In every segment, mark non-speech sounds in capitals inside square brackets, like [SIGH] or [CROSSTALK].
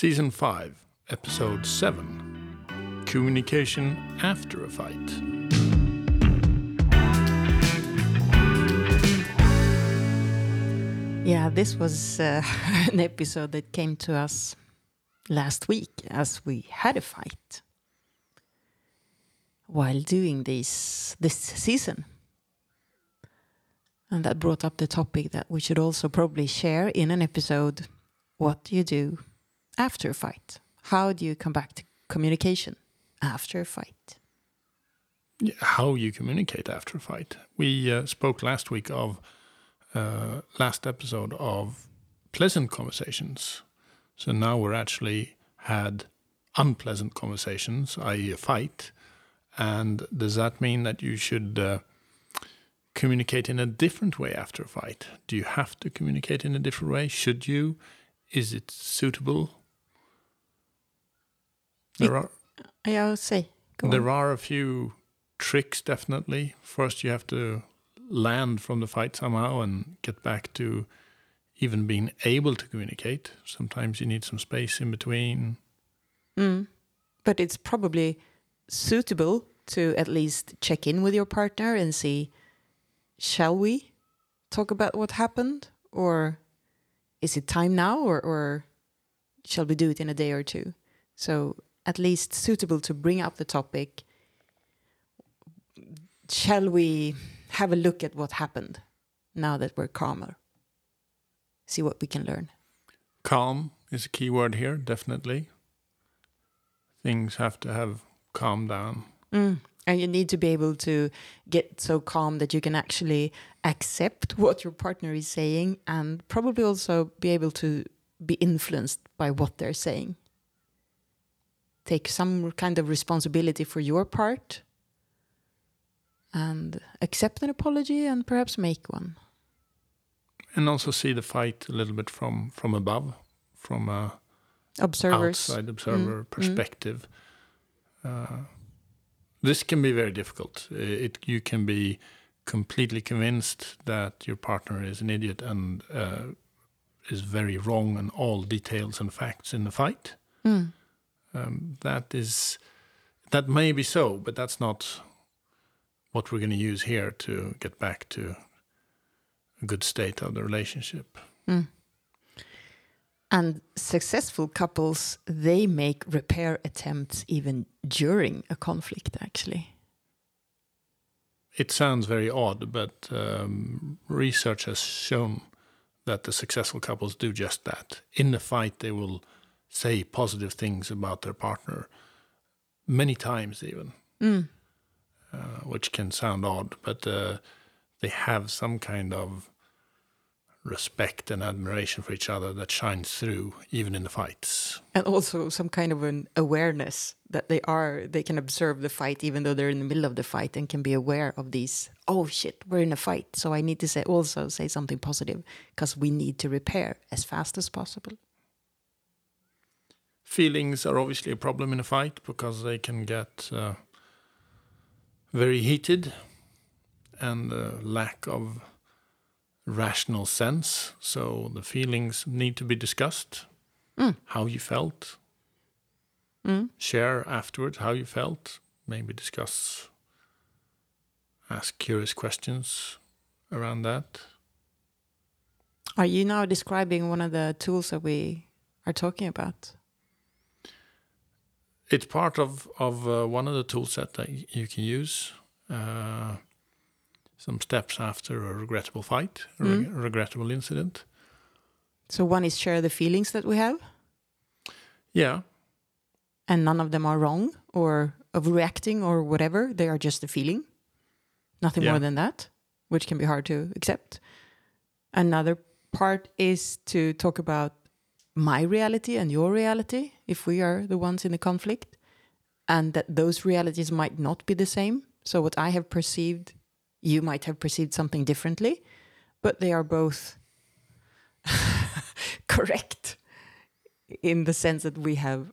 Season 5, Episode 7 Communication After a Fight. Yeah, this was uh, [LAUGHS] an episode that came to us last week as we had a fight while doing this this season. And that brought up the topic that we should also probably share in an episode what do you do after a fight? How do you come back to communication after a fight? Yeah, How you communicate after a fight. We uh, spoke last week of, uh, last episode of pleasant conversations. So now we're actually had unpleasant conversations, i.e., a fight. And does that mean that you should uh, communicate in a different way after a fight? Do you have to communicate in a different way? Should you? Is it suitable? There are Yeah, say. There are a few tricks, definitely. First, you have to land from the fight somehow and get back to even being able to communicate. Sometimes you need some space in between. Mm. But it's probably suitable to at least check in with your partner and see shall we talk about what happened or is it time now or, or shall we do it in a day or two? So at least suitable to bring up the topic. Shall we have a look at what happened now that we're calmer? See what we can learn. Calm is a key word here, definitely. Things have to have calmed down. Mm. And you need to be able to get so calm that you can actually accept what your partner is saying and probably also be able to be influenced by what they're saying. Take some kind of responsibility for your part and accept an apology and perhaps make one. And also see the fight a little bit from, from above, from a Observers. outside observer mm. perspective. Uh, this can be very difficult. It you can be completely convinced that your partner is an idiot and uh, is very wrong in all details and facts in the fight. Mm. Um, that is that may be so, but that's not what we're going to use here to get back to a good state of the relationship. Mm. And successful couples, they make repair attempts even during a conflict, actually. It sounds very odd, but um, research has shown that the successful couples do just that. In the fight, they will say positive things about their partner, many times even, Mm. uh, which can sound odd, but uh, they have some kind of respect and admiration for each other that shines through even in the fights. And also some kind of an awareness that they are, they can observe the fight even though they're in the middle of the fight and can be aware of these, oh shit, we're in a fight. So I need to say, also say something positive because we need to repair as fast as possible. Feelings are obviously a problem in a fight because they can get uh, very heated and uh, lack of rational sense. So the feelings need to be discussed. Mm. How you felt, Mm. share afterwards how you felt, maybe discuss, ask curious questions around that. Are you now describing one of the tools that we are talking about? It's part of of uh, one of the tool set that you can use. Uh, some steps after a regrettable fight, a reg- Mm. regrettable incident. So one is share the feelings that we have, Yeah, and none of them are wrong or overreacting or whatever. They are just a feeling, nothing Yeah. more than that, which can be hard to accept. Another part is to talk about my reality and your reality if we are the ones in the conflict, and that those realities might not be the same. So, what I have perceived, you might have perceived something differently, but they are both [LAUGHS] correct in the sense that we have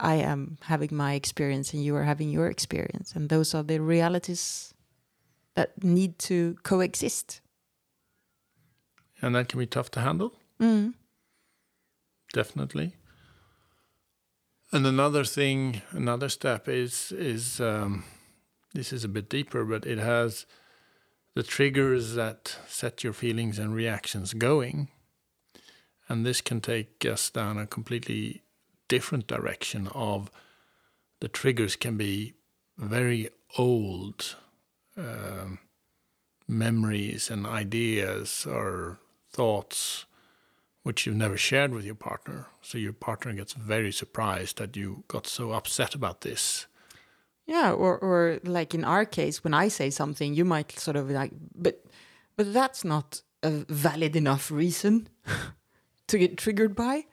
I am having my experience and you are having your experience. And those are the realities that need to coexist. and that can be tough to handle. Mm. Definitely. And another thing, another step is is um, this is a bit deeper, but it has the triggers that set your feelings and reactions going, and this can take us down a completely different direction. Of the triggers can be very old um, memories and ideas or thoughts which you've never shared with your partner. So your partner gets very surprised that you got so upset about this. Yeah, or or like in our case, when I say something, you might sort of like, but but that's not a valid enough reason [LAUGHS] to get triggered by.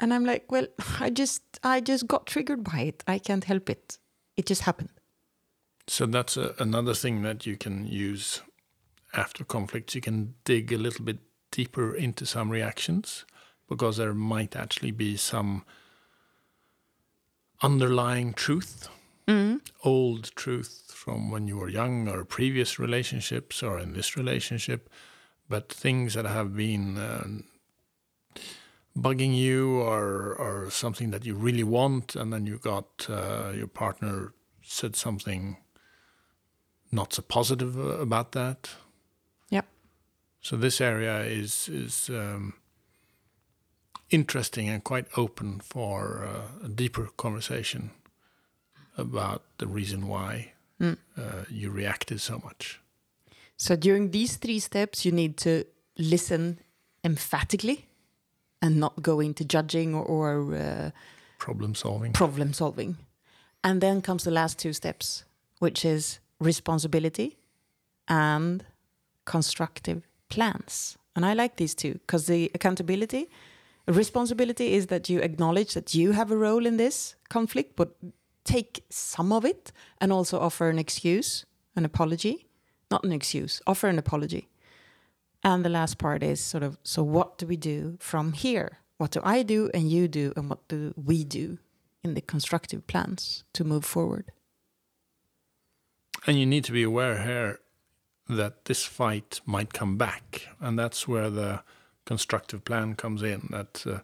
And I'm like, well, [LAUGHS] I just I just got triggered by it. I can't help it. It just happened. So that's a, another thing that you can use after conflicts. You can dig a little bit deeper into some reactions because there might actually be some underlying truth, old truth from when you were young or previous relationships or in this relationship, but things that have been um, bugging you or or something that you really want, and then you got uh, your partner said something not so positive uh, about that. So this area is is um, interesting and quite open for uh, a deeper conversation about the reason why uh, you reacted so much. So during these three steps, you need to listen emphatically and not go into judging or, or uh, Problem solving. problem solving. And then comes the last two steps, which is responsibility and constructive plans. And I like these two because the accountability, responsibility is that you acknowledge that you have a role in this conflict, but take some of it and also offer an excuse, an apology. Not an excuse, offer an apology. And the last part is sort of so what do we do from here? What do I do and you do, and what do we do in the constructive plans to move forward? And you need to be aware here that this fight might come back, and that's where the constructive plan comes in. That uh,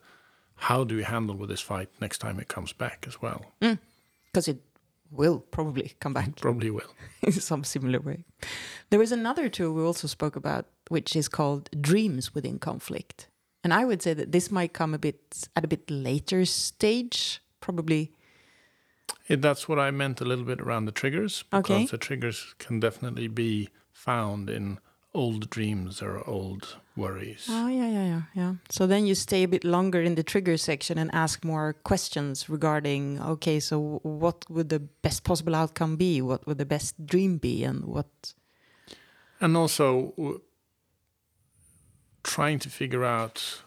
how do we handle with this fight next time it comes back as well? Because it will probably come back [LAUGHS] Probably will. [LAUGHS] in some similar way. There is another tool we also spoke about, which is called dreams within conflict. And I would say that this might come a bit at a bit later stage, probably. It, that's what I meant a little bit around the triggers, because Okay. the triggers can definitely be found in old dreams or old worries. Oh yeah, yeah, yeah, yeah. So then you stay a bit longer in the trigger section and ask more questions regarding. Okay, so what would the best possible outcome be? What would the best dream be? And what? And also trying to figure out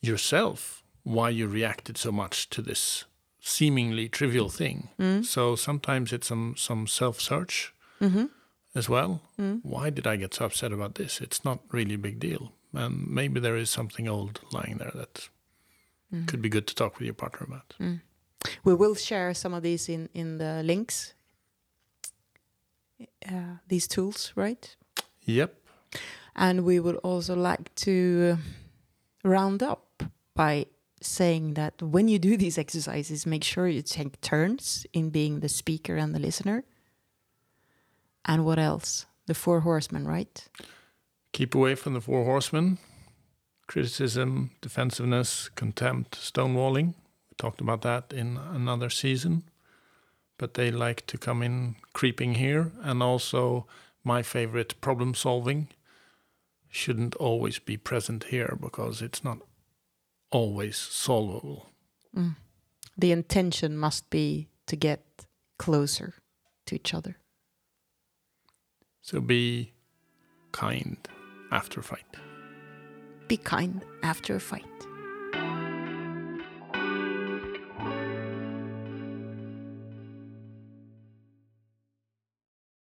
yourself why you reacted so much to this seemingly trivial thing. Mm-hmm. So sometimes it's some, some self search mm-hmm. As well. Hmm. Why did I get so upset about this? It's not really a big deal. And maybe there is something old lying there that hmm. could be good to talk with your partner about. Hmm. We will share some of these in in the links. Uh, these tools, right? Yep. And we would also like to round up by saying that when you do these exercises, make sure you take turns in being the speaker and the listener. And what else? The four horsemen, right? Keep away from the four horsemen criticism, defensiveness, contempt, stonewalling. We talked about that in another season. But they like to come in creeping here. And also, my favorite problem solving shouldn't always be present here because it's not always solvable. Mm. The intention must be to get closer to each other. So be kind after a fight. Be kind after a fight.